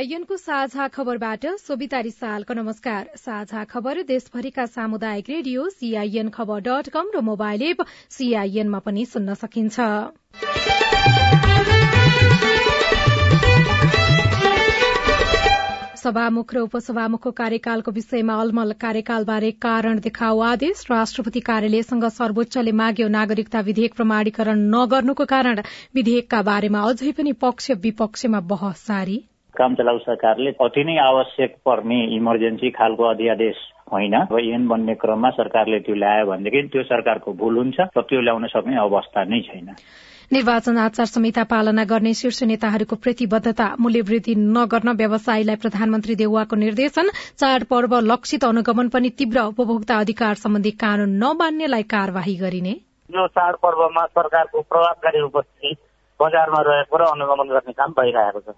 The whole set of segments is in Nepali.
सीआईएनको साझा खबरबाट सोभिता रिसालको नमस्कार। साझा खबर देशभरिका सामुदायिक radio CIN Khabar dot com र मोबाइल एप सीआईएनमा पनि सुन्न सकिन्छ। सभामुख र उपसभामुखको कार्यकालको विषयमा अलमल कार्यकालबारे कारण देखाउ आदेश। राष्ट्रपति कार्यालयसँग सर्वोच्चले माग्यो नागरिकता विधेयक प्रमाणीकरण नगर्नुको कारण विधेयकका बारेमा अझै पनि पक्ष विपक्षमा बहस जारी। काम चलाउ सरकारले। अति नै आवश्यक पर्ने इमर्जेन्सी खालको अध्यादेश होइन। ऐन बन्ने क्रममा सरकारले त्यो ल्यायो भनेदेखि त्यो सरकारको भूल हुन्छ र त्यो ल्याउन सक्ने अवस्था नै छैन। निर्वाचन आचार संहिता पालना गर्ने शीर्ष नेताहरूको प्रतिबद्धता मूल्यवृद्धि नगर्न व्यवसायीलाई प्रधानमन्त्री देउवाको निर्देशन। चाडपर्व लक्षित अनुगमन पनि तीव्र उपभोक्ता अधिकार सम्बन्धी कानून नमान्नेलाई कार्यवाही गरिने। यो चाडपर्वमा सरकारको प्रभावकारी उपस्थिति बजारमा रहेको र अनुगमन गर्ने काम भइरहेको छ।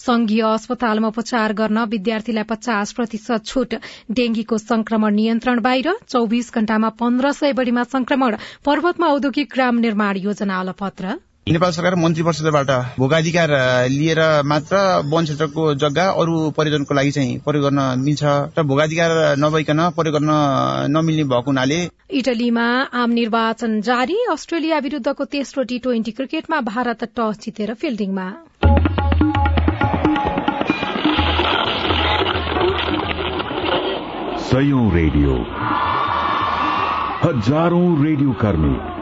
संघीय अस्पतालमा उपचार गर्न विद्यार्थीलाई पचास प्रतिशत छूट। डेंगीको संक्रमण नियन्त्रण बाहिर चौविस घण्टामा पन्ध्र सय बढ़ीमा संक्रमण पर्वतमा औद्योगिक ग्राम निर्माण योजना अलपत्र नेपाल सरकार मन्त्री परिषदबाट भोगाधिकार लिएर मात्र वन क्षेत्रको जग्गा अरू परियोजनको लागि चाहिँ प्रयोग गर्न मिल्छ र भोगाधिकार नभइकन प्रयोग गर्न नमिल्ने भएको हुनाले इटलीमा आम निर्वाचन जारी अस्ट्रेलिया विरूद्धको तेस्रो टी ट्वेन्टी क्रिकेटमा भारत टस जितेर फिल्डिङमा। सयौं रेडियो। हजारौं रेडियो कर्मी।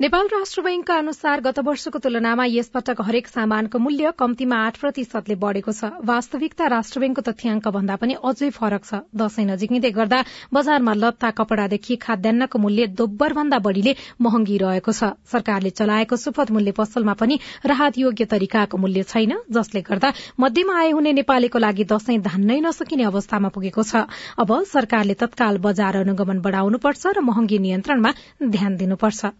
नेपाल राष्ट्र बैंकका अनुसार गत वर्षको तुलनामा यसपटक हरेक सामानको मूल्य कम्तीमा आठ प्रतिशतले बढ़ेको छ। वास्तविकता राष्ट्र बैंकको तथ्याङ्क भन्दा पनि अझै फरक छ। दशैं नजिकिँदै गर्दा बजारमा लत्ता कपड़ादेखि खाद्यान्नको मूल्य दोब्बर भन्दा बढ़ीले महँगी रहेको छ। सरकारले चलाएको सुपथ मूल्य पसलमा पनि राहत योग्य तरिकाको मूल्य छैन जसले गर्दा मध्यम आय हुने नेपालीको लागि दशैं धान्नै नसकिने अवस्थामा पुगेको छ। अब सरकारले तत्काल बजार अनुगमन बढ़ाउनुपर्छ र महँगी नियन्त्रणमा ध्यान दिनुपर्छ।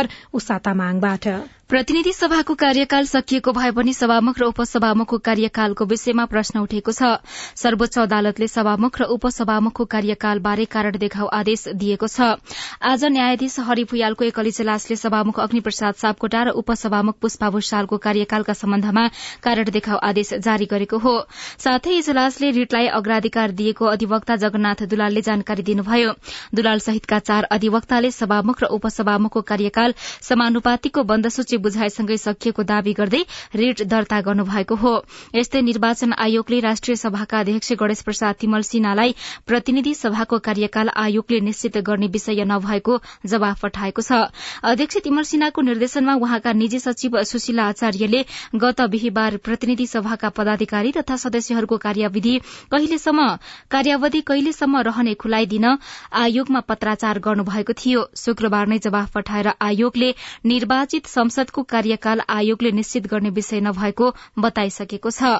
खबर उषा तामाङबाट प्रतिनिधि सभाको कार्यकाल सकिएको भए पनि सभामुख र उपसभामुखको कार्यकालको विषयमा प्रश्न उठेको छ। सर्वोच्च अदालतले सभामुख र उपसभामुखको कार्यकालबारे कारण देखाउ आदेश दिएको छ। आज न्यायाधीश हरि भुयालको एकल इजलासले सभामुख अग्निप्रसाद सापकोटा र उपसभामुख पुष्पा भूषालको कार्यकालका सम्बन्धमा कारण देखाउ आदेश जारी गरेको हो। साथै इजलासले रिटलाई अग्राधिकार दिएको अधिवक्ता जगन्नाथ दुलालले जानकारी दिनुभयो। दुलाल सहितका चार अधिवक्ताले सभामुख र उपसभामुखको कार्यकाल समानुपातिको बन्दसूची बुझाइसँगै सकिएको दावी गर्दै रिट दर्ता गर्नुभएको हो। यस्तै निर्वाचन आयोगले राष्ट्रिय सभाका अध्यक्ष गणेश प्रसाद तिमल सिन्हालाई प्रतिनिधि सभाको कार्यकाल आयोगले निश्चित गर्ने विषय नभएको जवाफ पठाएको छ। अध्यक्ष तिमल सिन्हाको निर्देशनमा वहाँका निजी सचिव सुशीला आचार्यले गत बिहिबार प्रतिनिधि सभाका पदाधिकारी तथा सदस्यहरूको कार्यविधि कहिलेसम्म कार्यावधि कहिलेसम्म रहने खुलाइदिन आयोगमा पत्राचार गर्नुभएको थियो। शुक्रबार नै जवाफ पठाएर आयोगले निर्वाचित संसद संसदको कार्यकाल आयोगले निश्चित गर्ने विषय नभएको बताइसकेको छ।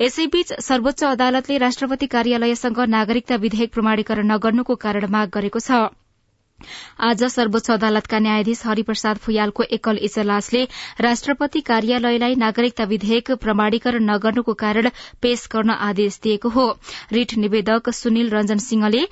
यसैबीच सर्वोच्च अदालतले राष्ट्रपति कार्यालयसँग नागरिकता विधेयक प्रमाणीकरण नगर्नुको कारण माग गरेको छ। आज सर्वोच्च अदालतका न्यायाधीश हरिप्रसाद फुयालको एकल इजलासले राष्ट्रपति कार्यालयलाई नागरिकता विधेयक प्रमाणीकरण नगर्नुको कारण पेश गर्न आदेश दिएको हो। रिट निवेदक सुनिल रञ्जन सिंहले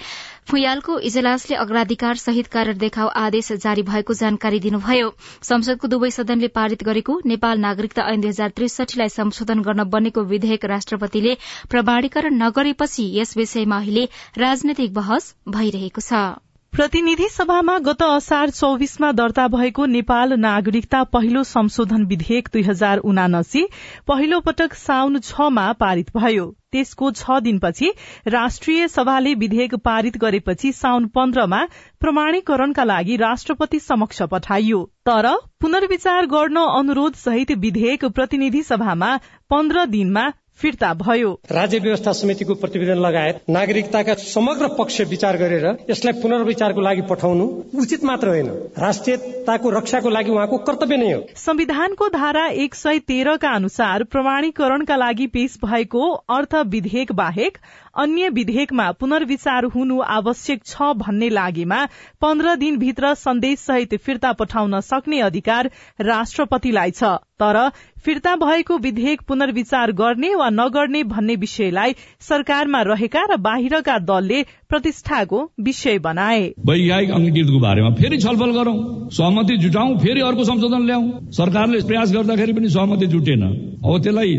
फुयालको इजलासले अग्राधिकार सहित कारण देखाउ आदेश जारी भएको जानकारी दिनुभयो। संसदको दुवै सदनले पारित गरेको नेपाल नागरिकता ऐन दुई हजार त्रिसठीलाई संशोधन गर्न बनेको विधेयक राष्ट्रपतिले प्रमाणीकरण नगरेपछि यस विषयमा अहिले राजनैतिक बहस भइरहेको छ। प्रतिनिधि सभामा गत असार चौविसमा दर्ता भएको नेपाल नागरिकता पहिलो संशोधन विधेयक दुई हजार उनासी पहिलो पटक साउन छमा पारित भयो। त्यसको छ दिनपछि राष्ट्रिय सभाले विधेयक पारित गरेपछि साउन पन्ध्रमा प्रमाणीकरणका लागि राष्ट्रपति समक्ष पठाइयो। तर पुनर्विचार गर्न अनुरोध सहित विधेयक प्रतिनिधि सभामा पन्ध्र दिनमा फिर्ता भयो। राज्य व्यवस्था समितिको प्रतिवेदन लगायत नागरिकताका समग्र पक्ष विचार गरेर यसलाई पुनर्विचारको लागि पठाउनु उचित मात्र होइन। राष्ट्रियताको रक्षाको लागि उहाँको कर्तव्य नै हो। संविधानको धारा एक सय तेह्रका अनुसार प्रमाणीकरणका लागि पेश भएको अर्थ विधेयक बाहेक अन्य विधेयकमा पुनर्विचार हुनु आवश्यक छ भन्ने लागेमा पन्ध्र दिनभित्र सन्देश सहित फिर्ता पठाउन सक्ने अधिकार राष्ट्रपतिलाई छ। तर फिर्ता भएको विधेयक पुनर्विचार गर्ने वा नगर्ने भन्ने विषयलाई सरकारमा रहेका र बाहिरका दलले प्रतिष्ठाको विषय बनाए। वैज्ञानिक अंगीकृतको बारेमा फेरि छलफल गरौं सहमति जुटाउँ फेरि अर्को संशोधन ल्याउँ। सरकारले प्रयास गर्दाखेरि पनि सहमति जुटेन। अब त्यसलाई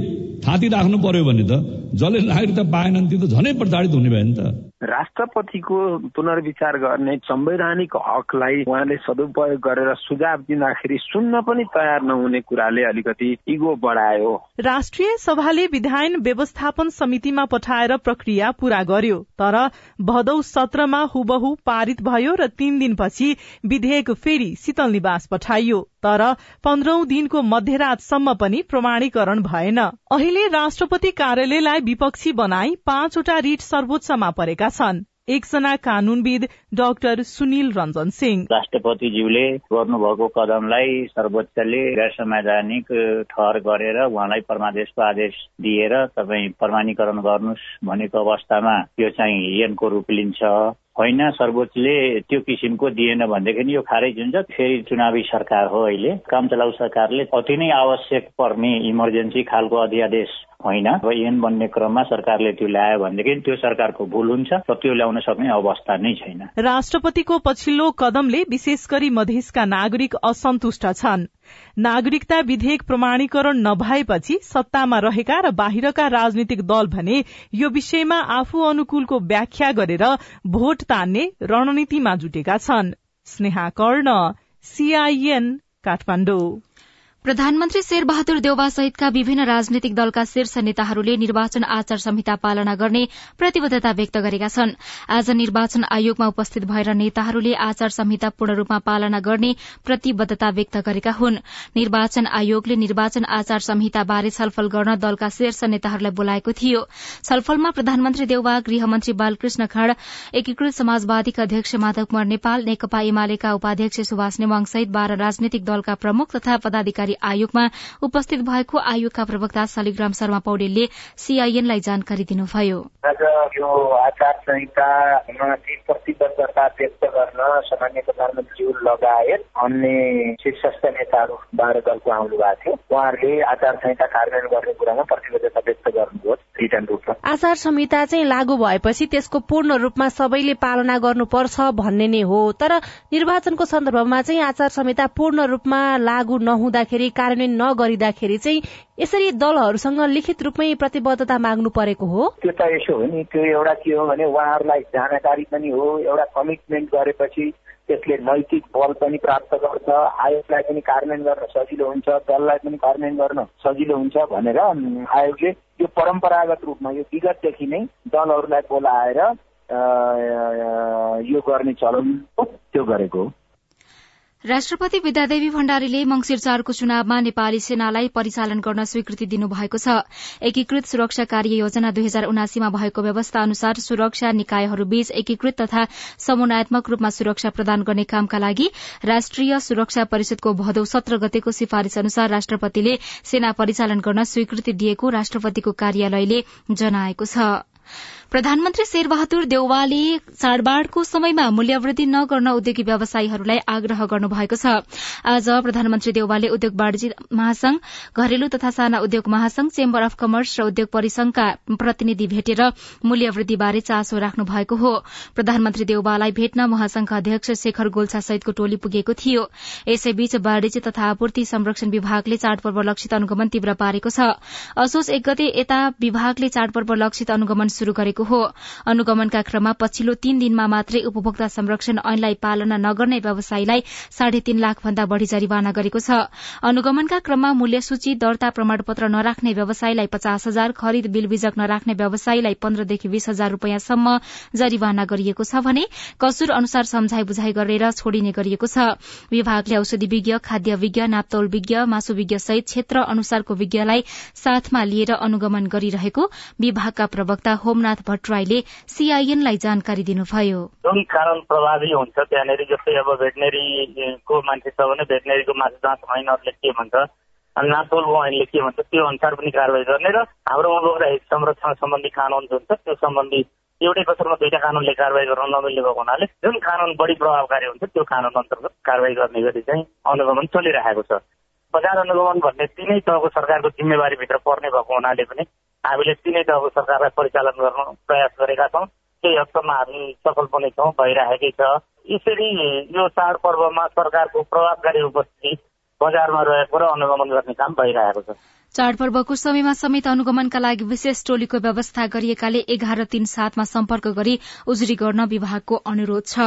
थाती राख्नु पर्यो भने त जसले नागरिकता पाएनन् त्यो त झनै प्रताडित हुने भयो नि त। राष्ट्रपतिको पुनर्विचार गर्ने संवैधानिक हकलाई उहाँले सदुपयोग गरेर सुझाव दिँदाखेरि सुन्न पनि तयार नहुने कुराले अलिकति इगो बढायो। राष्ट्रिय सभाले विधायन व्यवस्थापन समितिमा पठाएर प्रक्रिया पूरा गर्यो तर भदौ सत्रमा हुबहु पारित भयो र तीन दिनपछि विधेयक फेरि शीतल निवास पठाइयो तर पन्ध्रौं दिनको मध्यरातसम्म पनि प्रमाणीकरण भएन। अहिले राष्ट्रपति कार्यालयलाई विपक्षी बनाई पाँचवटा रिट सर्वोच्चमा परेका छन्। एकजना कानूनविद डाक्टर सुनिल रञ्जन सिंह। राष्ट्रपतिज्यूले गर्नुभएको कदमलाई सर्वोच्चले गैर संवैधानिक ठहर गरेर उहाँलाई परमादेशको आदेश दिएर तपाईँ प्रमाणीकरण गर्नुहोस् भनेको अवस्थामा यो चाहिँ ऐनको रूप लिन्छ। होइन सर्वोच्चले त्यो किसिमको दिएन भनेदेखि यो खारेज हुन्छ। फेरि चुनावी सरकार हो अहिले। काम चलाउ सरकारले अति नै आवश्यक पर्ने इमर्जेन्सी खालको अध्यादेश होइन। अब ऐन बन्ने क्रममा सरकारले त्यो ल्यायो भनेदेखि त्यो सरकारको भूल हुन्छ र त्यो ल्याउन सक्ने अवस्था नै छैन। राष्ट्रपतिको पछिल्लो कदमले विशेष गरी मधेसका नागरिक असन्तुष्ट छन्। नागरिकता विधेयक प्रमाणीकरण नभएपछि सत्तामा रहेका र बाहिरका राजनीतिक दल भने यो विषयमा आफू अनुकूलको व्याख्या गरेर भोट तान्ने रणनीतिमा जुटेका छन्। स्नेहा कर्ण सीआईएन काठमाडौँ। प्रधानमन्त्री शेरबहादुर देउवा सहितका विभिन्न राजनैतिक दलका शीर्ष नेताहरूले निर्वाचन आचार संहिता पालना गर्ने प्रतिबद्धता व्यक्त गरेका छन्। आज निर्वाचन आयोगमा उपस्थित भएर नेताहरूले आचार संहिता पूर्ण रूपमा पालना गर्ने प्रतिबद्धता व्यक्त गरेका हुन्। निर्वाचन आयोगले निर्वाचन आचार संहिता बारे छलफल गर्न दलका शीर्ष नेताहरूलाई बोलाएको थियो। छलफलमा प्रधानमन्त्री देउवा गृहमन्त्री बालकृष्ण खड़ एकीकृत समाजवादीका अध्यक्ष माधव कुमार नेपाल नेकपा एमालेका उपाध्यक्ष सुभाष नेवाङ सहित बाह्र राजनैतिक दलका प्रमुख तथा पदाधिकारी जानकारी आयोगमा उपस्थित भएको आयोगका प्रवक्ता शालिग्राम शर्मा पौडेलले सीआईएनलाई जानकारी दिनुभयो। आज यो आचार संहितामा प्रतिबद्धता व्यक्त गर्न सामान्य प्रधानमन्त्री लगायत अन्य शीर्षस्थ नेताहरू बाह्र दलको आउनु भएको थियो। उहाँहरूले आचार संहिता कार्यान्वयन गर्ने कुरामा प्रतिबद्धता व्यक्त गर्नुभयो रिटर्न रूपमा। आचार संहिता चाहिँ लागू भएपछि त्यसको पूर्ण रूपमा सबैले पालना गर्नुपर्छ भन्ने नै हो। तर निर्वाचनको सन्दर्भमा चाहिँ आचार संहिता पूर्ण रूपमा लागू नहुँदाखेरि गर्दाखेरि कार्यान्वयन नगरिँदाखेरि चाहिँ यसरी दलहरूसँग लिखित रूपमै प्रतिबद्धता माग्नु परेको हो? त्यो त यसो हो नि त्यो एउटा के हो भने उहाँहरूलाई जानकारी पनि हो एउटा कमिटमेन्ट गरेपछि त्यसले नैतिक बल पनि प्राप्त गर्छ आयोगलाई पनि कार्यान्वयन गर्न सजिलो हुन्छ दललाई पनि कार्यान्वयन गर्न सजिलो हुन्छ भनेर आयोगले यो परम्परागत रूपमा यो विगतदेखि नै दलहरूलाई बोलाएर यो गर्ने चलन त्यो गरेको हो। राष्ट्रपति विद्यादेवी भण्डारीले मंगिर चारको चुनावमा नेपाली सेनालाई परिचालन गर्न स्वीकृति दिनुभएको छ। एकीकृत सुरक्षा कार्य योजना दुई हजार उनासीमा भएको व्यवस्था अनुसार सुरक्षा निकायहरूबीच एकीकृत तथा समन्वयात्मक रूपमा सुरक्षा प्रदान गर्ने कामका लागि राष्ट्रिय सुरक्षा परिषदको भदौ सत्र गतेको सिफारिश अनुसार राष्ट्रपतिले सेना परिचालन गर्न स्वीकृति दिएको राष्ट्रपतिको कार्यालयले जनाएको छ। प्रधानमन्त्री शेरबहादुर देउवाले चाडबाड़को समयमा मूल्यवृद्धि नगर्न उद्योगी व्यवसायीहरूलाई आग्रह गर्नुभएको छ। आज प्रधानमन्त्री देउवाले उद्योग वाणिज्य महासंघ घरेलु तथा साना उद्योग महासंघ चेम्बर अफ कमर्स र उद्योग परिसंघका प्रतिनिधि भेटेर मूल्यवृद्धिबारे चासो राख्नु भएको हो। प्रधानमन्त्री देउवालाई भेट्न महासंघका अध्यक्ष शेखर गोल्छा सहितको टोली पुगेको थियो। यसैबीच वाणिज्य तथा आपूर्ति संरक्षण विभागले चाडपर्व लक्षित अनुगमन तीव्र पारेको छ। असोज एक गते यता विभागले चाडपर्व लक्षित अनुगमन शुरू गरेको भएको हो। अनुगमनका क्रममा पछिल्लो तीन दिनमा मात्रै उपभोक्ता संरक्षण ऐनलाई पालना नगर्ने व्यवसायीलाई साढे तीन लाख भन्दा बढ़ी जरिवाना गरेको छ। अनुगमनका क्रममा मूल्य सूची दर्ता प्रमाणपत्र नराख्ने व्यवसायीलाई पचास हजार खरिद बिल बिजक नराख्ने व्यवसायीलाई पन्ध्रदेखि बीस हजार रूपियाँसम्म जरिवाना गरिएको छ भने कसुर अनुसार सम्झाई बुझाई गरेर छोडिने गरिएको छ। विभागले औषधि विज्ञ खाद्य विज्ञ नाप्तौल विज्ञ मासु विज्ञ सहित क्षेत्र अनुसारको विज्ञलाई साथमा लिएर अनुगमन गरिरहेको विभागका प्रवक्ता होमनाथ भट्टराईले सीआईएनलाई जानकारी दिनुभयो। जुन कारण प्रभावी हुन्छ त्यहाँनिर जस्तै अब भेटनेरीको मान्छे छ भने भेटनेरीको मासु जाँच ऐनहरूले के भन्छ अनि नातोलको ऐनले के भन्छ त्यो अनुसार पनि कारवाही गर्ने र हाम्रो उपभोक्ता हित संरक्षण सम्बन्धी कानून जुन छ त्यो सम्बन्धी एउटै कसरमा दुईटा कानूनले कारवाही गर्न नमिल्ने भएको हुनाले जुन कानून बढी प्रभावकारी हुन्छ त्यो कानून अन्तर्गत कारवाही गर्ने गरी चाहिँ अनुगमन चलिरहेको छ। बजार अनुगमन भन्ने तिनै तहको सरकारको जिम्मेवारीभित्र पर्ने भएको हुनाले पनि हामीले तिनै तहको सरकारलाई परिचालन गर्न प्रयास गरेका छौँ। केही हदसम्म हामी सफल पनि छौँ भइरहेकै छ। यसरी यो चाडपर्वमा सरकारको प्रभावकारी उपस्थिति बजारमा रहेको र अनुगमन गर्ने काम भइरहेको छ। चाडपर्वको समयमा समेत अनुगमनका लागि विशेष टोलीको व्यवस्था गरिएकाले एघार तीन सातमा सम्पर्क गरी उजुरी गर्न विभागको अनुरोध छ।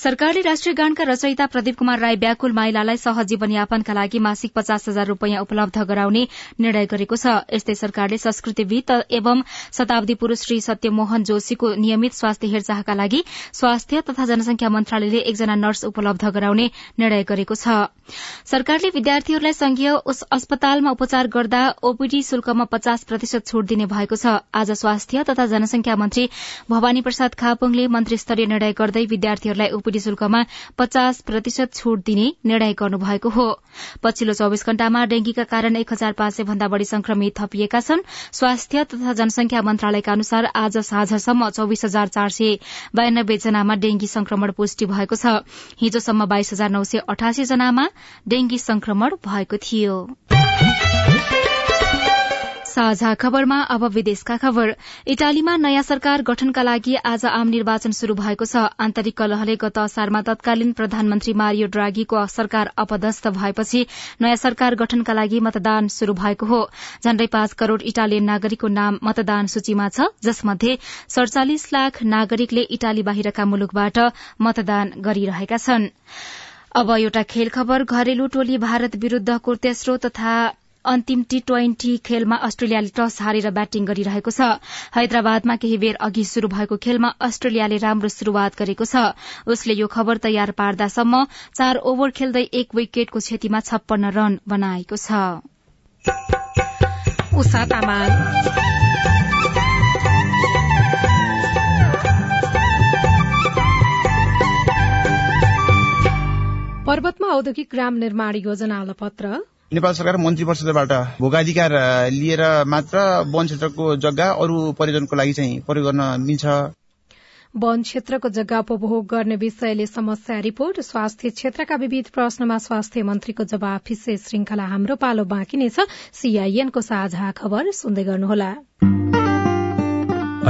सरकारले राष्ट्रिय गानका रचयिता प्रदीप कुमार राई व्याकुल माइलालाई सहजीवन यापनका लागि मासिक पचास हजार रूपियाँ उपलब्ध गराउने निर्णय गरेको छ। यस्तै सरकारले संस्कृतिविद एवं शताब्दी पुरूष श्री सत्यमोहन जोशीको नियमित स्वास्थ्य हेरचाहका लागि स्वास्थ्य तथा जनसंख्या मन्त्रालयले एकजना नर्स उपलब्ध गराउने निर्णय गरेको छ। सरकारले विद्यार्थीहरूलाई संघीय अस्पतालमा उपचार गर्दा ओपीडी शुल्कमा पचास प्रतिशत छूट दिने भएको छ। आज स्वास्थ्य तथा जनसंख्या मन्त्री भवानी प्रसाद खापुङले मन्त्री स्तरीय निर्णय गर्दै विद्यार्थीहरूलाई ओपीडी शुल्कमा पचास प्रतिशत छूट दिने निर्णय गर्नुभएको हो। पछिल्लो चौविस घण्टामा डेंगीका कारण एक हजार पाँच सय भन्दा बढ़ी संक्रमित थपिएका छन्। स्वास्थ्य तथा जनसंख्या मन्त्रालयका अनुसार आज साँझसम्म चौविस हजार चार सय बयानब्बे जनामा डेंगी संक्रमण पुष्टि भएको छ। हिजोसम्म बाइस हजार नौ सय अठासी जनामा डेंगी संक्रमण भएको थियो। साझा खबरमा अब विदेशका खबर। इटालीमा नयाँ सरकार गठनका लागि आज आम निर्वाचन शुरू भएको छ। आन्तरिक कलहले गत असारमा तत्कालीन प्रधानमन्त्री मारियो ड्रागीको सरकार अपदस्थ भएपछि नयाँ सरकार गठनका लागि मतदान शुरू भएको हो। झण्डै पाँच करोड़ इटालियन नागरिकको नाम मतदान सूचीमा छ जसमध्ये सड़चालिस लाख नागरिकले इटाली बाहिरका मुलुकबाट मतदान गरिरहेका छन्। अब एउटा खेल खबर घरेलु टोली भारत विरूद्धको तेस्रो तथा अन्तिम टी ट्वेन्टी खेलमा अस्ट्रेलियाले टस हारेर ब्याटिङ गरिरहेको छ। हैदराबादमा केही बेर अघि शुरू भएको खेलमा अस्ट्रेलियाले राम्रो शुरूआत गरेको छ। उसले यो खबर तयार पार्दासम्म चार ओभर खेल्दै एक विकेटको क्षतिमा छप्पन्न रन बनाएको छ। पर्वतमा औद्योगिक ग्राम निर्माण योजना अलपत्र। नेपाल सरकार मन्त्री परिषदबाट भोगाधिकार लिएर मात्र वन क्षेत्रको जग्गा अरू पर्यटनको लागि चाहिँ प्रयोग गर्न मिल्छ। वन क्षेत्रको जग्गा उपभोग गर्ने विषयले समस्या रिपोर्ट। स्वास्थ्य क्षेत्रका विविध प्रश्नमा स्वास्थ्य मन्त्रीको जवाफ फिसे श्रृंखला हाम्रो पालो बाँकी नै छ। सीआईएनको साझा खबर सुन्दै गर्नुहोला।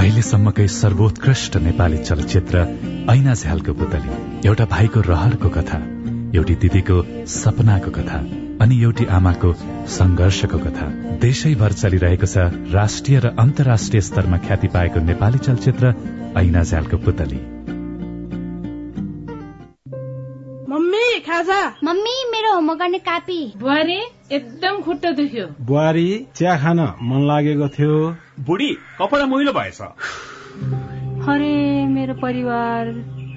अहिलेसम्मकै सर्वोत्कृष्ट नेपाली चलचित्र ऐना झ्यालको पुतली। एउटा भाइको रहरको कथा एउटी दिदीको सपनाको कथा। अनि एउटी आमाको संघर्षको कथा। देशैभर चलिरहेको छ राष्ट्रिय र अन्तर्राष्ट्रिय स्तरमा ख्याति पाएको नेपाली चलचित्र ऐना झ्यालको पुतली। मम्मी खाजा? मम्मी मेरो होमवर्क गर्ने कापी। बुहारी एकदम खुट्टा दुख्यो। बुहारी चिया खान मन लागेको थियो। बुढी कपडा मैलो भएछ। अरे मेरो परिवार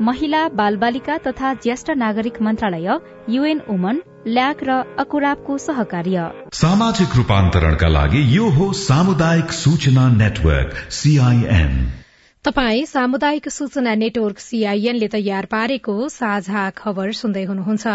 महिला बालबालिका तथा ज्येष्ठ नागरिक मन्त्रालय युएन वुमन ल्याक र अकुराबको सहकार्य। सामाजिक रूपान्तरणका लागि यो हो सामुदायिक सूचना नेटवर्क सीआईएन तपाई सामुदायिक सूचना नेटवर्क सीआईएनले तयार पारेको साझा खबर सुन्दै हुनुहुन्छ।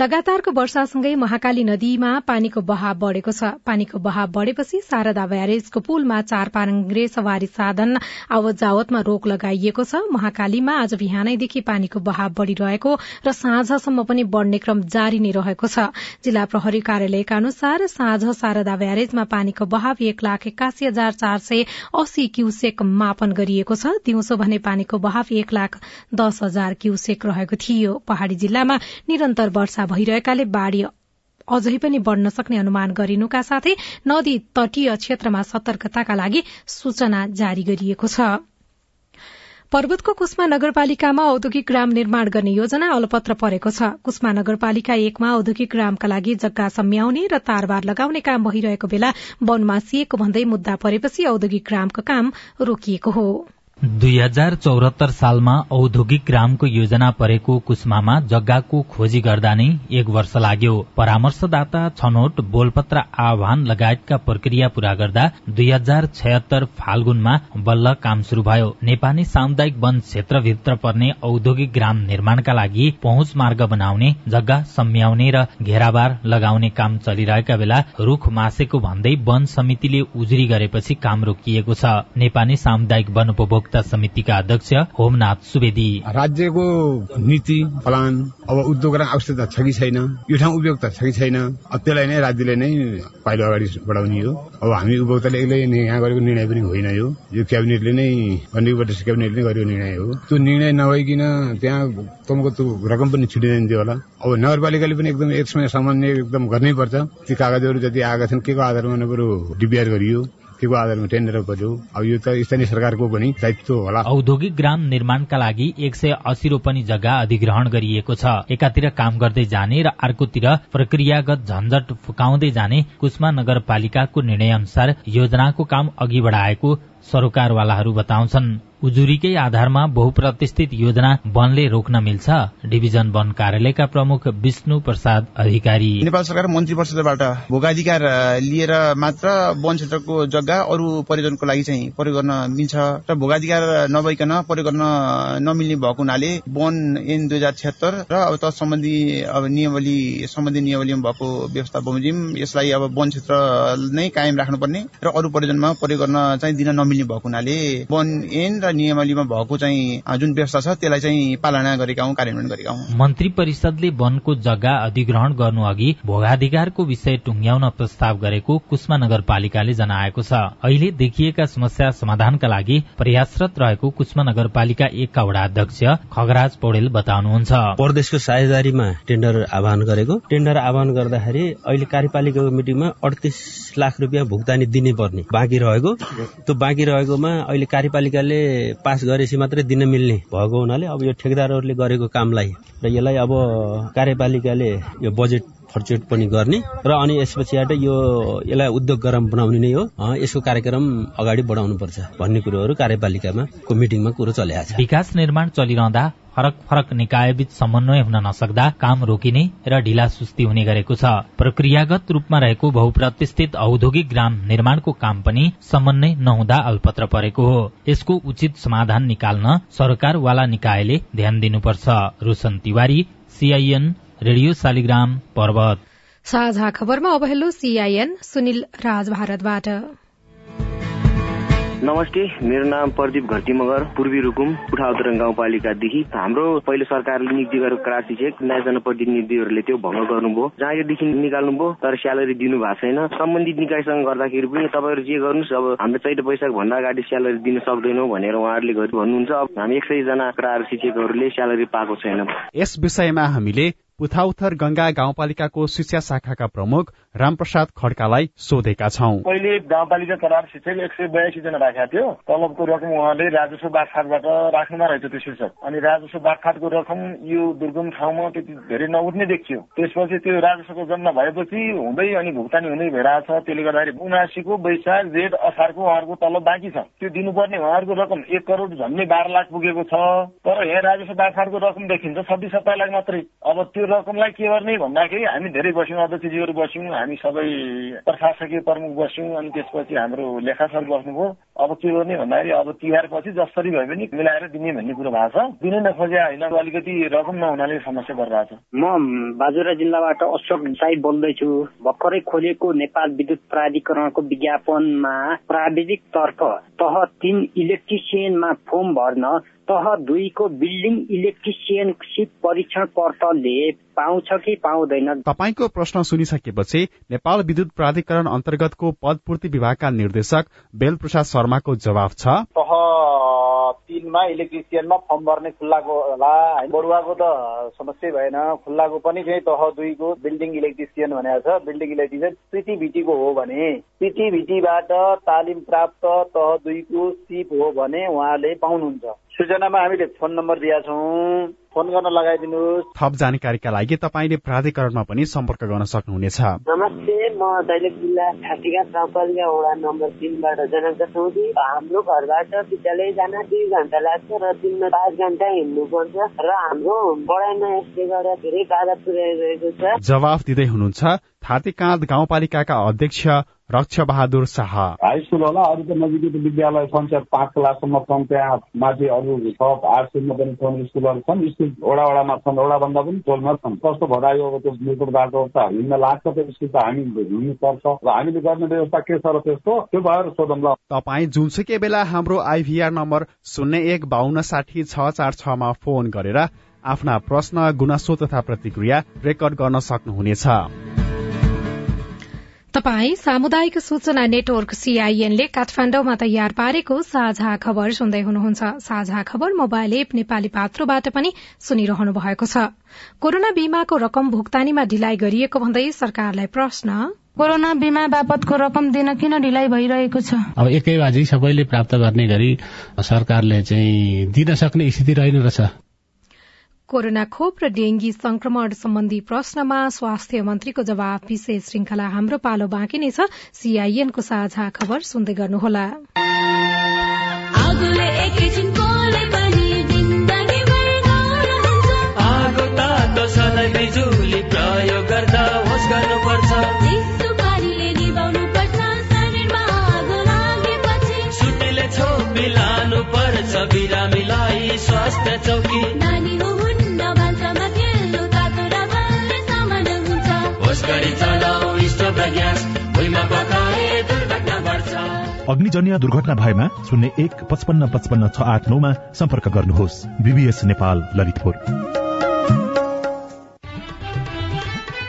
लगातारको वर्षासँगै महाकाली नदीमा पानीको बहाव बढ़ेको छ। पानीको बहाव बढ़ेपछि शारदा ब्यारेजको पुलमा चार पाङ्रे सवारी साधन आवत जावतमा रोक लगाइएको छ। महाकालीमा आज बिहानैदेखि पानीको बहाव बढ़िरहेको र साँझसम्म पनि बढ़ने क्रम जारी नै रहेको छ। जिल्ला प्रहरी कार्यालयका अनुसार साँझ शारदा ब्यारेजमा पानीको बहाव एक लाख एक्कासी हजार चार सय अस्सी क्यूसेक मापन गरिएको छ। दिउँसो भने पानीको बहाव एक लाख दस हजार क्यूसेक रहेको थियो। पहाड़ी जिल्लामा निरन्तर वर्षा भइरहेकाले बाढ़ी अझै पनि बढ़न सक्ने अनुमान गरिनुका साथै नदी तटीय क्षेत्रमा सतर्कताका लागि सूचना जारी गरिएको छ। पर्वतको कुष्मा नगरपालिकामा औद्योगिक ग्राम निर्माण गर्ने योजना अलपत्र परेको छ। कुष्मा नगरपालिका एकमा औद्योगिक ग्रामका लागि जग्गा सम्याउने र तारबार लगाउने काम भइरहेको बेला वन मासिएको भन्दै मुद्दा परेपछि औद्योगिक ग्रामको काम रोकिएको हो। दुई हजार चौरात्तर सालमा औद्योगिक ग्रामको योजना परेको कुष्मामा जग्गाको खोजी गर्दा नै एक वर्ष लाग्यो। परामर्शदाता छनौट बोलपत्र आह्वान लगायतका प्रक्रिया पूरा गर्दा दुई हजार छयत्तर फाल्गुनमा बल्ल काम शुरू भयो। नेपाली सामुदायिक वन क्षेत्रभित्र पर्ने औद्योगिक ग्राम निर्माणका लागि पहुँच मार्ग बनाउने जग्गा सम्याउने र घेराबार लगाउने काम चलिरहेका बेला रूख मासेको भन्दै वन समितिले उजुरी गरेपछि काम रोकिएको छ। नेपाली सामुदायिक वन उपभोक्ता समितिका अध्यक्ष होमनाथ सुवेदी। राज्यको नीति प्लान अब उद्योग आवश्यकता छ कि छैन? यो ठाउँ उपयुक्त छ कि छैन? त्यसलाई नै राज्यले नै पाइलो अगाडि बढाउने हो। अब हामी उपभोक्ताले एक्लै यहाँ गरेको निर्णय पनि होइन यो। यो क्याबिनेटले नै प्रदेश क्याबिनेटले नै गरेको निर्णय हो। त्यो निर्णय नभइकन त्यहाँ तपाईँको त्यो रकम पनि छुटिँदैन होला। अब नगरपालिकाले पनि एकदम एक समय सामान्य एकदम गर्नै पर्छ ती कागजहरू जति आएका छन् के को आधारमा बरु डिपिआर गरियो? के को आधारमा टेन्डर पर्यो अब यो त स्थानीय सरकारको पनि दायित्व होला। औद्योगिक ग्राम निर्माणका लागि एक सय अस्सी रोपनी जग्गा अधिग्रहण गरिएको छ। एकातिर काम गर्दै जाने र अर्कोतिर प्रक्रियागत झन्झट फुकाउँदै जाने कुष्मा नगरपालिकाको निर्णय अनुसार योजनाको काम अघि बढाएको सरोकारवालाहरू बताउँछन्। उजुरीकै आधारमा बहुप्रतिष्ठित योजना वनले रोक्न मिल्छ। डिभिजन वन कार्यालयका प्रमुख विष्णु प्रसाद अधिकारी। नेपाल सरकार मन्त्री परिषदबाट भोगाधिकार लिएर मात्र वन क्षेत्रको जग्गा अरू परियोजनको लागि चाहिँ प्रयोग गर्न मिल्छ र भोगाधिकार नभइकन प्रयोग गर्न नमिल्ने भएको हुनाले वन एन दुई हजार छिहत्तर र अब त सम्बन्धी अब नियमावली सम्बन्धी नियमावलीमा भएको व्यवस्था बमोजिम यसलाई अब वन क्षेत्र नै कायम राख्नुपर्ने र अरू परियोजनमा प्रयोग गर्न चाहिँ दिन नमिल्ने भएको हुनाले वन एन र नियमावलीमा भएको चाहिँ जुन व्यवस्था छ त्यसलाई चाहिँ पालना गरेका हौँ कार्यान्वयन गरेका हौँ। मन्त्री परिषदले वनको जग्गा अधिग्रहण गर्नु अघि भोगाधिकारको विषय टुङ्ग्याउन प्रस्ताव गरेको कुष्मा नगरपालिकाले जनाएको छ। अहिले देखिएका समस्या समाधानका लागि प्रयासरत रहेको कुष्मा नगरपालिका एकका वडा अध्यक्ष खगराज पौडेल बताउनुहुन्छ। प्रदेशको साझेदारीमा टेन्डर आह्वान गरेको। टेन्डर आह्वान गर्दाखेरि अहिले कार्यपालिकाको मिटिङमा अडतिस लाख रुपियाँ भुक्तानी दिने पर्ने बाँकी रहेको। त्यो बाँकी रहेकोमा अहिले कार्यपालिकाले पास गरेपछि मात्रै दिन मिल्ने भएको हुनाले अब यो ठेकदारहरूले गरेको कामलाई र यसलाई अब कार्यपालिकाले यो बजेट खर्चेट पनि गर्ने। र अनि यसपछिबाट यो यसलाई उद्योग गरम बनाउने नै हो। यसको कार्यक्रम अगाडि बढाउनु पर्छ भन्ने कुरोहरू कार्यपालिकामा मिटिङमा कुरो चलेको छ। विकास निर्माण चलिरहँदा फरक फरक निकायबीच समन्वय हुन नसक्दा काम रोकिने र ढिला सुस्ती हुने गरेको छ। प्रक्रियागत रूपमा रहेको बहुप्रतिष्ठित औद्योगिक ग्राम निर्माणको काम पनि समन्वय नहुँदा अल्पत्र परेको हो। यसको उचित समाधान निकाल्न सरकारवाला निकायले ध्यान दिनुपर्छ। रोशन तिवारी सीआईएन। रेडियो शालिग्राम पर्वत। साझा खबरमा अब हेलो सीआईएन सुनिल राज भारतबाट। नमस्ते मेरो नाम प्रदीप घटी मगर पूर्वी रुकुम उठाउतरङ गाउँपालिकादेखि हाम्रो पहिलो सरकारले नियुक्ति गरेको क्रासी चेक नयाँ जनप्रतिनिधिहरूले त्यो भङ्ग गर्नुभयो। जागिरदेखि निकाल्नुभयो तर स्यालेरी दिनु भएको छैन। सम्बन्धित निकायसँग गर्दाखेरि पनि तपाईँहरू जे गर्नुहोस् अब हाम्रो चैत वैशाख भन्दा अगाडि स्यालेरी दिन सक्दैनौ भनेर उहाँहरूले भन्नुहुन्छ अब हामी एक सय जना क्रार शिक्षकहरूले स्यालेरी पाएको छैन। यस विषयमा हामीले पुथाउथर गंगा गाउँपालिकाको शिक्षा शाखाका प्रमुख रामप्रसाद खड्कालाई सोधेका छौं। पहिले गाउँपालिका तरार शिक्षक एक सय बयासी जना राखेका थियो। तलबको रकम उहाँले राजस्व बागखाटबाट राख्नुमा रहेछ त्यो शीर्षक। अनि राजस्व बागखाटको रकम यो दुर्गम ठाउँमा त्यति धेरै नउठ्ने देखियो। त्यसपछि त्यो राजस्वको जम्मा भएपछि हुँदै अनि भुक्तानी हुँदै भइरहेछ। त्यसले गर्दाखेरि उनासीको वैशाख जेठ असारको उहाँहरूको तलब बाँकी छ। त्यो दिनुपर्ने उहाँहरूको रकम एक करोड झन्डै बाह्र लाख पुगेको छ। तर यहाँ राजस्व बागखाटको रकम देखिन्छ छब्बिस सत्ताइस लाख मात्रै। अब रकमलाई के गर्ने भन्दाखेरि हामी धेरै बस्यौँ अध्यक्षजीहरू बस्यौँ हामी सबै प्रशासकीय प्रमुख बस्यौँ अनि त्यसपछि हाम्रो लेखा सर बस्नुभयो। अब के गर्ने भन्दाखेरि अब तिहार पछि जसरी भए पनि मिलाएर दिने भन्ने कुरो भएको छ। दिनै नखोजे होइन अलिकति रकम नहुनाले समस्या परिरहेको छ। म बाजुरा जिल्लाबाट अशोक साई बोल्दैछु। भर्खरै खोलेको नेपाल विद्युत प्राधिकरणको विज्ञापनमा प्राविधिक तर्फ तह तीन इलेक्ट्रिसियनमा फर्म भर्न तह दुईको बिल्डिङ इलेक्ट्रिसियनसिप परीक्षण पत्रले पाउँछ कि पाउँदैन? तपाईँको प्रश्न सुनिसकेपछि नेपाल विद्युत प्राधिकरण अन्तर्गतको पदपूर्ति विभागका निर्देशक बेल प्रसाद शर्माको जवाब छ। तह तिनमा इलेक्ट्रिसियनमा फर्म भर्ने खुल्लाको होला। बडुवाको त समस्या भएन। खुल्लाको पनि चाहिँ तह दुईको बिल्डिङ इलेक्ट्रिसियन भनेको छ। बिल्डिङ इलेक्ट्रिसियन पिटिभिटीको हो भने पिटिभिटीबाट तालिम प्राप्त तह दुईको सिप हो भने उहाँले पाउनुहुन्छ। सूचनामा हामीले फोन नम्बर दिएका छौँ। फोन गर्न लगाइदिनुहोस्। थप जानकारीका लागि तपाईँले प्राधिकरणमा पनि सम्पर्क गर्न सक्नुहुनेछ। नमस्ते म दैलेख जिल्ला छाटिका गाउँपालिका वडा नम्बर तिनबाट जनक चौधरी। हाम्रो घरबाट विद्यालय जान दुई घन्टा लाग्छ र दिनमा पाँच घन्टा हिँड्नु पर्छ र हाम्रो पढाइमा यसले गर्दा धेरै बाधा पुर्याइरहेको छ। जवाफ दिँदै हुनुहुन्छ थातेकाँद गाउँपालिकाका अध्यक्ष रक्ष बहादुर शाह। हाई स्कुल होला अरू त नजिकै विद्यालय छन् पाँच क्लाससम्म छन् त्यहाँ माथि अरू थप आठ स्कुलमा पनि छन् स्कुलहरू छन्। स्कुल वडा वडामा छन् वडा भन्दा पनि टोलमा छन्। कस्तो भइरह्यो अब त्यो मेट्रो बाटो त? हिँड्न लाग्छ त्यो स्कुल त हामी हिँड्नु पर्छ र हामीले गर्ने व्यवस्था के छ र त्यस्तो? त्यो भएर सोधौँ ल। तपाईँ जुनसुकै बेला हाम्रो आइभीआर नम्बर शून्य एक बाहन्न साठी छ चार छमा फोन गरेर आफ्ना प्रश्न गुनासो तथा प्रतिक्रिया रेकर्ड गर्न सक्नुहुनेछ। तपाई सामुदायिक सूचना नेटवर्क सीआईएनले काठमाण्डुमा तयार पारेको साझा खबर सुन्दै हुनुहुन्छ। साझा खबर मोबाइल एप नेपाली पात्रोबाट पनि सुनिरहनु भएको छ। कोरोना बीमाको रकम भुक्तानीमा ढिलाइ गरिएको भन्दै सरकारलाई प्रश्न। कोरोना बीमा बापतको रकम दिन किन ढिलाइ भइरहेको छ? अब एकै बाजी सबैले प्राप्त गर्ने गरी सरकारले चाहिँ दिन सक्ने स्थिति रहेन रहेछ। कोरोना खोप र डेंगी संक्रमण सम्बन्धी प्रश्नमा स्वास्थ्य मन्त्रीको जवाब विशेष श्रृंखला हाम्रो पालो बाँकी नै छ। सीआईएनको साझा खबर सुन्दै गर्नुहोला। प्रयोग गर्दा होस् गर्नुपर्छ। स्वास्थ्य चौकी अग्निजन्य दुर्घटना भएमा शून्य एक पचपन्न पचपन्न छ आठ नौमा सम्पर्क गर्नुहोस्। बीबीएस नेपाल ललितपुर।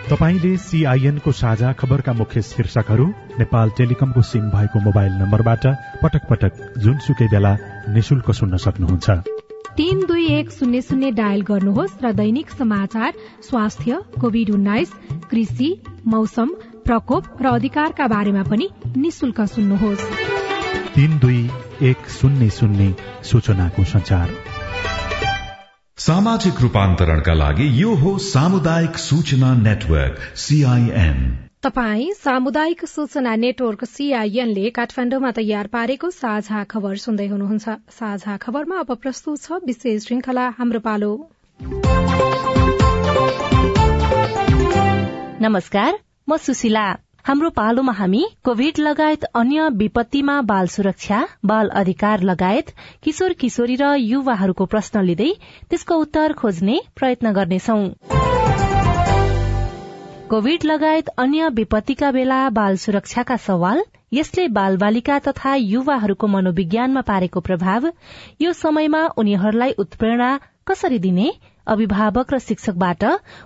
तपाईँले सीआईएनको साझा खबरका मुख्य शीर्षकहरू नेपाल टेलिकमको सिम भएको मोबाइल नम्बरबाट पटक पटक जुनसुकै बेला निशुल्क सुन्न सक्नुहुन्छ। तीन दुई एक शून्य शून्य डायल गर्नुहोस् र दैनिक समाचार स्वास्थ्य कोविड उन्नाइस कृषि मौसम प्रकोप र अधिकारका बारेमा पनि निशुल्क सुन्नुहोस्। तीन दुई एक शून्य शून्य सूचनाको संचार सामाजिक रूपान्तरणका लागि यो हो सामुदायिक सूचना नेटवर्क सीआईएन तपाई सामुदायिक सूचना नेटवर्क सीआईएनले काठमाण्डुमा तयार पारेको साझा खबर सुन्दै हुनुहुन्छ। साझा खबरमा अब प्रस्तुत छ विशेष श्रृंखला हाम्रो पालो। नमस्कार म सुशीला। हाम्रो पालोमा हामी कोविड लगायत अन्य विपत्तिमा बाल सुरक्षा बाल अधिकार लगायत किशोर किशोरी र युवाहरूको प्रश्न लिँदै त्यसको उत्तर खोज्ने प्रयत्न गर्नेछौ। कोविड लगायत अन्य विपत्तिका बेला बाल सुरक्षाका सवाल यसले बाल बालिका तथा युवाहरूको मनोविज्ञानमा पारेको प्रभाव यो समयमा उनीहरूलाई उत्प्रेरणा कसरी दिने अभिभावक र शिक्षकबाट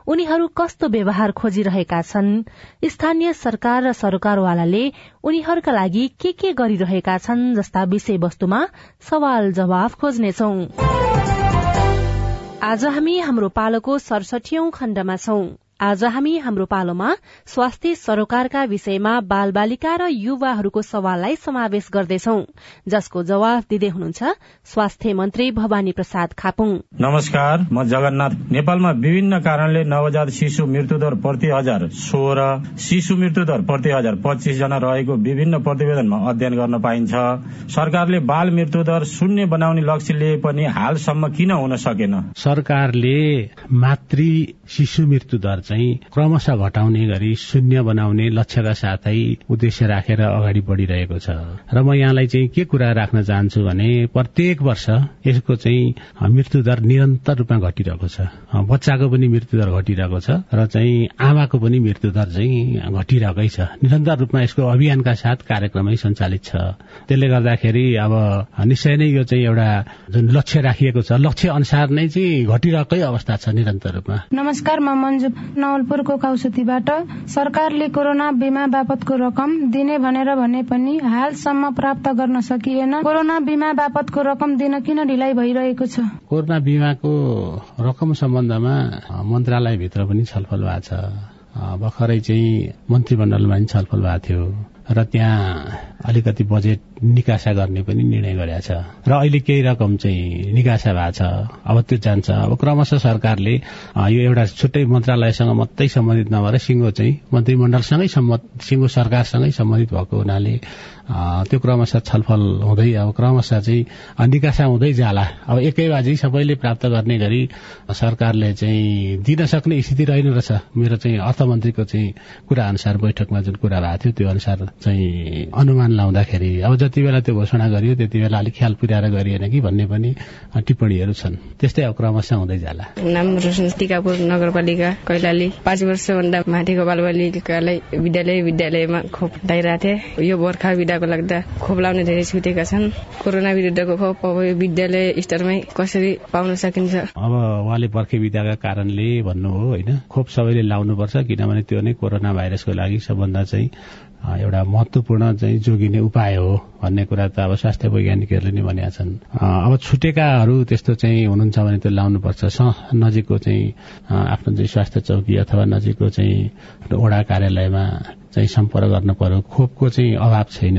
उनीहरू कस्तो व्यवहार खोजिरहेका छन्? स्थानीय सरकार र सरकारवालाले उनीहरूका लागि के के गरिरहेका छन् जस्ता विषयवस्तुमा सवाल जवाफ खोज्नेछौ। आज हामी हाम्रो पालोको सडसठीौं खण्डमा छौं। आज हामी हाम्रो पालोमा स्वास्थ्य सरोकारका विषयमा बाल बालिका र युवाहरूको सवाललाई समावेश गर्दैछौ जसको जवाब दिँदै हुनुहुन्छ स्वास्थ्य मन्त्री भवानी प्रसाद खापुङ। नमस्कार म जगन्नाथ। नेपालमा विभिन्न कारणले नवजात शिशु मृत्युदर प्रति हजार सोह्र शिशु मृत्युदर प्रति हजार पच्चिस जना रहेको विभिन्न प्रतिवेदनमा अध्ययन गर्न पाइन्छ। सरकारले बाल मृत्युदर शून्य बनाउने लक्ष्य लिए पनि हालसम्म किन हुन सकेन? सरकारले मातृ शिशु मृत्युदर चाहिँ क्रमशः घटाउने गरी शून्य बनाउने लक्ष्यका साथै उद्देश्य राखेर अगाडि बढ़िरहेको छ। र म यहाँलाई चाहिँ के कुरा राख्न चाहन्छु भने प्रत्येक वर्ष यसको चाहिँ मृत्युदर निरन्तर रूपमा घटिरहेको छ। बच्चाको पनि मृत्युदर घटिरहेको छ र चाहिँ आमाको पनि मृत्युदर चाहिँ घटिरहेकै छ। निरन्तर रूपमा यसको अभियानका साथ कार्यक्रमै सञ्चालित छ। त्यसले गर्दाखेरि अब निश्चय नै यो चाहिँ एउटा जुन लक्ष्य राखिएको छ लक्ष्य अनुसार नै चाहिँ घटिरहेकै अवस्था छ निरन्तर रूपमा। नमस्कार म मन्जु। नवलपुरको कौसतीबाट सरकारले कोरोना बिमा बापतको रकम दिने भनेर भने पनि हालसम्म प्राप्त गर्न सकिएन। कोरोना बिमा बापतको रकम दिन किन ढिलाइ भइरहेको छ? कोरोना बिमाको रकम सम्बन्धमा मन्त्रालयभित्र पनि छलफल भएको छ। भर्खरै चाहिँ मन्त्रीमण्डलमा पनि छलफल भएको थियो। र त्यहाँ अलिकति बजेट निकासा गर्ने पनि निर्णय गरेका छ। र अहिले केही रकम चाहिँ निकासा भएको छ। अब त्यो जान्छ। अब क्रमशः सरकारले यो एउटा छुट्टै मन्त्रालयसँग मात्रै सम्बन्धित नभएर सिङ्गो चाहिँ मन्त्रीमण्डलसँगै सिङ्गो सरकारसँगै सम्बन्धित भएको हुनाले त्यो क्रमशः छलफल हुँदै अब क्रमशः चाहिँ निकासा हुँदै जाला। अब एकै बाजी सबैले प्राप्त गर्ने गरी सरकारले चाहिँ दिन सक्ने स्थिति रहेन रहेछ। मेरो चाहिँ अर्थमन्त्रीको चाहिँ कुरा अनुसार बैठकमा जुन कुरा भएको थियो त्यो अनुसार चाहिँ अनुमान लाउँदाखेरि अब जति बेला त्यो घोषणा गरियो त्यति बेला अलिक ख्याल पुर्याएर गरिएन कि भन्ने पनि टिप्पणीहरू छन्। त्यस्तै क्रमशः हुँदै जाला। नाम रोशन टिकापुर नगरपालिका कैलाली। पाँच वर्षभन्दा माथिको बालबालिकालाई विद्यालय विद्यालयमा खोप लगाइरहेको थिए। यो बर्खा विदाको लाग्दा खोप लाउने धेरै छुटेका छन्। कोरोना विरुद्धको खोप अब विद्यालय स्तरमै कसरी पाउन सकिन्छ? अब उहाँले बर्खे विदाका कारणले भन्नु हो होइन? खोप सबैले लाउनुपर्छ किनभने त्यो नै कोरोना भाइरसको लागि सबभन्दा चाहिँ एउटा महत्वपूर्ण चाहिँ जोगिने उपाय हो भन्ने कुरा त अब स्वास्थ्य वैज्ञानिकहरूले नै भनेका छन्। अब छुटेकाहरू त्यस्तो चाहिँ हुनुहुन्छ भने त्यो लाउनुपर्छ। नजिकको चाहिँ आफ्नो चाहिँ स्वास्थ्य चौकी अथवा नजिकको चाहिँ वडा कार्यालयमा चाहिँ सम्पर्क गर्नु पर्यो। खोपको चाहिँ अभाव छैन।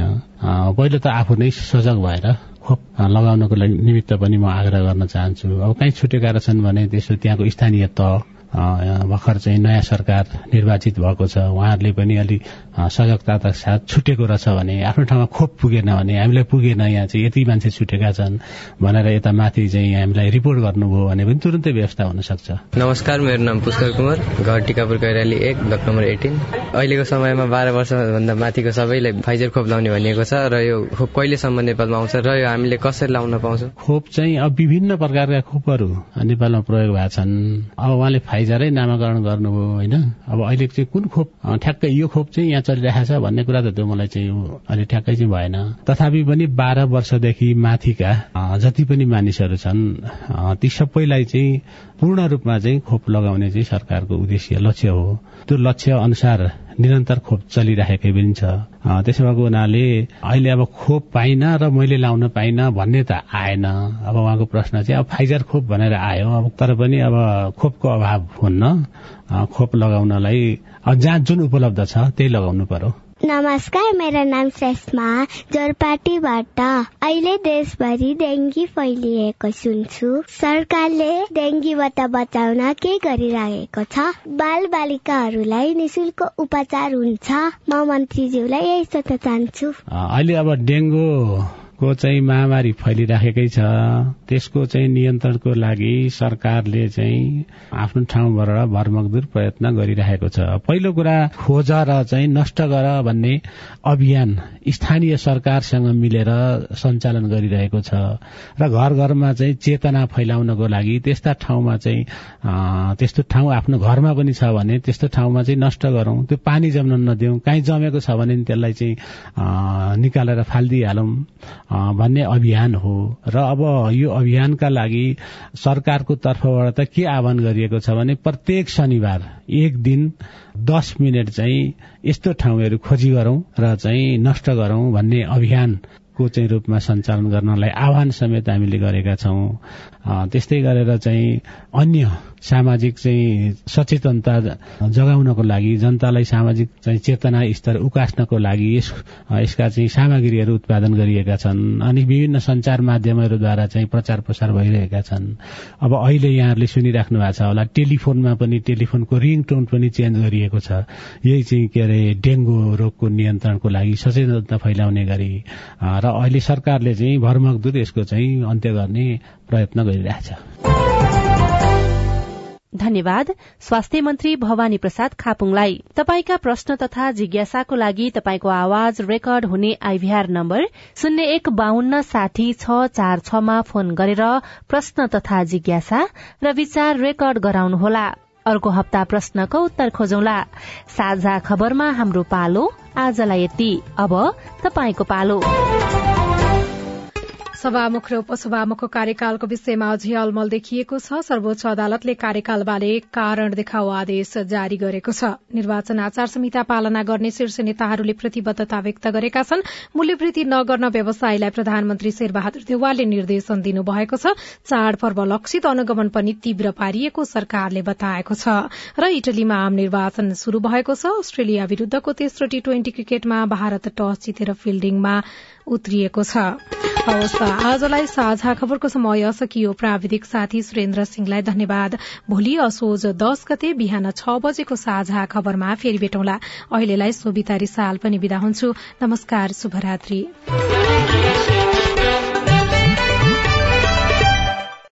पहिलो त आफू नै सजग भएर खोप लगाउनको लागि निमित्त पनि म आग्रह गर्न चाहन्छु। अब कहीँ छुटेका रहेछन् भने त्यसो त्यहाँको स्थानीय तह भर्खर चाहिँ नयाँ सरकार निर्वाचित भएको छ। उहाँहरूले पनि अलिक सजगताका साथ छुटेको रहेछ भने आफ्नो ठाउँमा खोप पुगेन भने हामीलाई पुगेन यहाँ चाहिँ यति मान्छे छुटेका छन् भनेर यता माथि चाहिँ हामीलाई रिपोर्ट गर्नुभयो भने पनि तुरन्तै व्यवस्था हुन सक्छ। नमस्कार मेरो नाम पुष्कर कुमार घर टिकापुर कैराली एक ब्लक नम्बर एटिन। अहिलेको समयमा बाह्र वर्षभन्दा माथिको सबैलाई फाइजर खोप लाउने भनिएको छ र यो खोप कहिलेसम्म नेपालमा आउँछ र यो हामीले कसरी लाउन पाउँछौँ? खोप चाहिँ अब विभिन्न प्रकारका खोपहरू नेपालमा प्रयोग भएको छन् अब उहाँले फाइजरै नामाकरण गर्नुभयो होइन? अब अहिले चाहिँ कुन खोप? ठ्याक्कै यो खोप चाहिँ यहाँ चलिरहेको छ भन्ने कुरा त त्यो मलाई चाहिँ अहिले ठ्याक्कै चाहिँ भएन। तथापि पनि बाह्र वर्षदेखि माथिका जति पनि मानिसहरू छन् ती सबैलाई चाहिँ पूर्ण रूपमा चाहिँ खोप लगाउने चाहिँ सरकारको उद्देश्य लक्ष्य हो। त्यो लक्ष्य अनुसार निरन्तर खोप चलिराखेकै पनि छ त्यसो भएको हुनाले अहिले अब खोप पाइन र मैले लाउन पाइन भन्ने त आएन। अब उहाँको प्रश्न चाहिँ अब फाइजर खोप भनेर आयो। अब तर पनि अब खोपको अभाव हुन्न। खोप लगाउनलाई जहाँ जुन उपलब्ध छ त्यही लगाउनु पर्यो। नमस्कार मेरो नाम श्रेष्मा जोरपाटीबाट अहिले देशभरि डेङ्गी फैलिएको सुन्छु। सरकारले डेङ्गीबाट बचाउन के गरिरहेको छ? बाल बालिकाहरूलाई निशुल्क उपचार हुन्छ। म मन्त्रीज्यूलाई यही सोध्न चाहन्छु। अहिले अब डेङ्गु को चाहिँ महामारी फैलिराखेकै छ। त्यसको चाहिँ नियन्त्रणको लागि सरकारले चाहिँ आफ्नो ठाउँबाट भरमकदुर प्रयत्न गरिरहेको छ। पहिलो कुरा खोज र चाहिँ नष्ट गर भन्ने अभियान स्थानीय सरकारसँग मिलेर सञ्चालन गरिरहेको छ र घर घरमा चाहिँ चेतना फैलाउनको लागि त्यस्ता ठाउँमा चाहिँ त्यस्तो ठाउँ आफ्नो घरमा पनि छ भने त्यस्तो ठाउँमा चाहिँ नष्ट गरौं। त्यो पानी जम्न नदिउँ। कहीँ जमेको छ भने त्यसलाई चाहिँ निकालेर फालिदिइहालौँ। भन्ने अभियान हो। र अब यो अभियानका लागि सरकारको तर्फबाट त के आह्वान गरिएको छ भने प्रत्येक शनिबार एक दिन दस मिनट चाहिँ यस्तो ठाउँहरू खोजी गरौं र चाहिँ नष्ट गरौं भन्ने अभियान को चाहिँ रूपमा सञ्चालन गर्नलाई आह्वान समेत हामीले गरेका छौं। त्यस्तै गरेर चाहिँ अन्य सामाजिक चाहिँ सचेतनता जगाउनको लागि जनतालाई सामाजिक चाहिँ चेतना स्तर उकास्नको लागि यस यसका चाहिँ सामग्रीहरू उत्पादन गरिएका छन् अनि विभिन्न सञ्चार माध्यमहरूद्वारा चाहिँ प्रचार प्रसार भइरहेका छन्। अब अहिले यहाँहरूले सुनिराख्नु भएको छ होला टेलिफोनमा पनि टेलिफोनको रिङ टोन पनि चेन्ज गरिएको छ। यही चाहिँ के अरे डेङ्गु रोगको नियन्त्रणको लागि सचेतनता फैलाउने गरी र अहिले सरकारले चाहिँ भरमकदुर यसको चाहिँ अन्त्य गर्ने प्रयत्न गरिरहेछ। धन्यवाद। स्वास्थ्य मन्त्री भवानी प्रसाद खापुङलाई। तपाईँका प्रश्न तथा जिज्ञासाको लागि तपाईँको आवाज रेकर्ड हुने आइभीआर नम्बर शून्य एक बाहन्न साठी छ चार छमा फोन गरेर प्रश्न तथा जिज्ञासा र विचार रेकर्ड गराउनुहोला। अर्को हप्ता प्रश्नको उत्तर खोजौला। साझा खबरमा हाम्रो पालो आजलाई यति। अब पालो। सभामुख र उपसभामुखको कार्यकालको विषयमा अझै अलमल देखिएको छ। सर्वोच्च अदालतले कार्यकालबारे कारण देखाउ आदेश जारी गरेको छ। निर्वाचन आचार संहिता पालना गर्ने शीर्ष नेताहरूले प्रतिबद्धता व्यक्त गरेका छन्। मूल्यवृद्धि नगर्न व्यवसायीलाई प्रधानमन्त्री शेरबहादुर देवालले निर्देशन दिनुभएको छ। चाडपर्व लक्षित अनुगमन पनि तीव्र पारिएको सरकारले बताएको छ। र इटलीमा आम निर्वाचन शुरू भएको छ। अस्ट्रेलिया विरूद्धको तेस्रो टी ट्वेन्टी क्रिकेटमा भारत टस जितेर फिल्डिङमा उत्रिएको छ। आजलाई साझा खबरको समय सकियो। प्राविधिक साथी सुरेन्द्र सिंहलाई धन्यवाद। भोलि असोज दस गते बिहान छ बजेको साझा खबरमा फेरि भेटौँला। अहिलेलाई सोभिता रिसाल पनि विदा हुन्छु। नमस्कार शुभरात्री।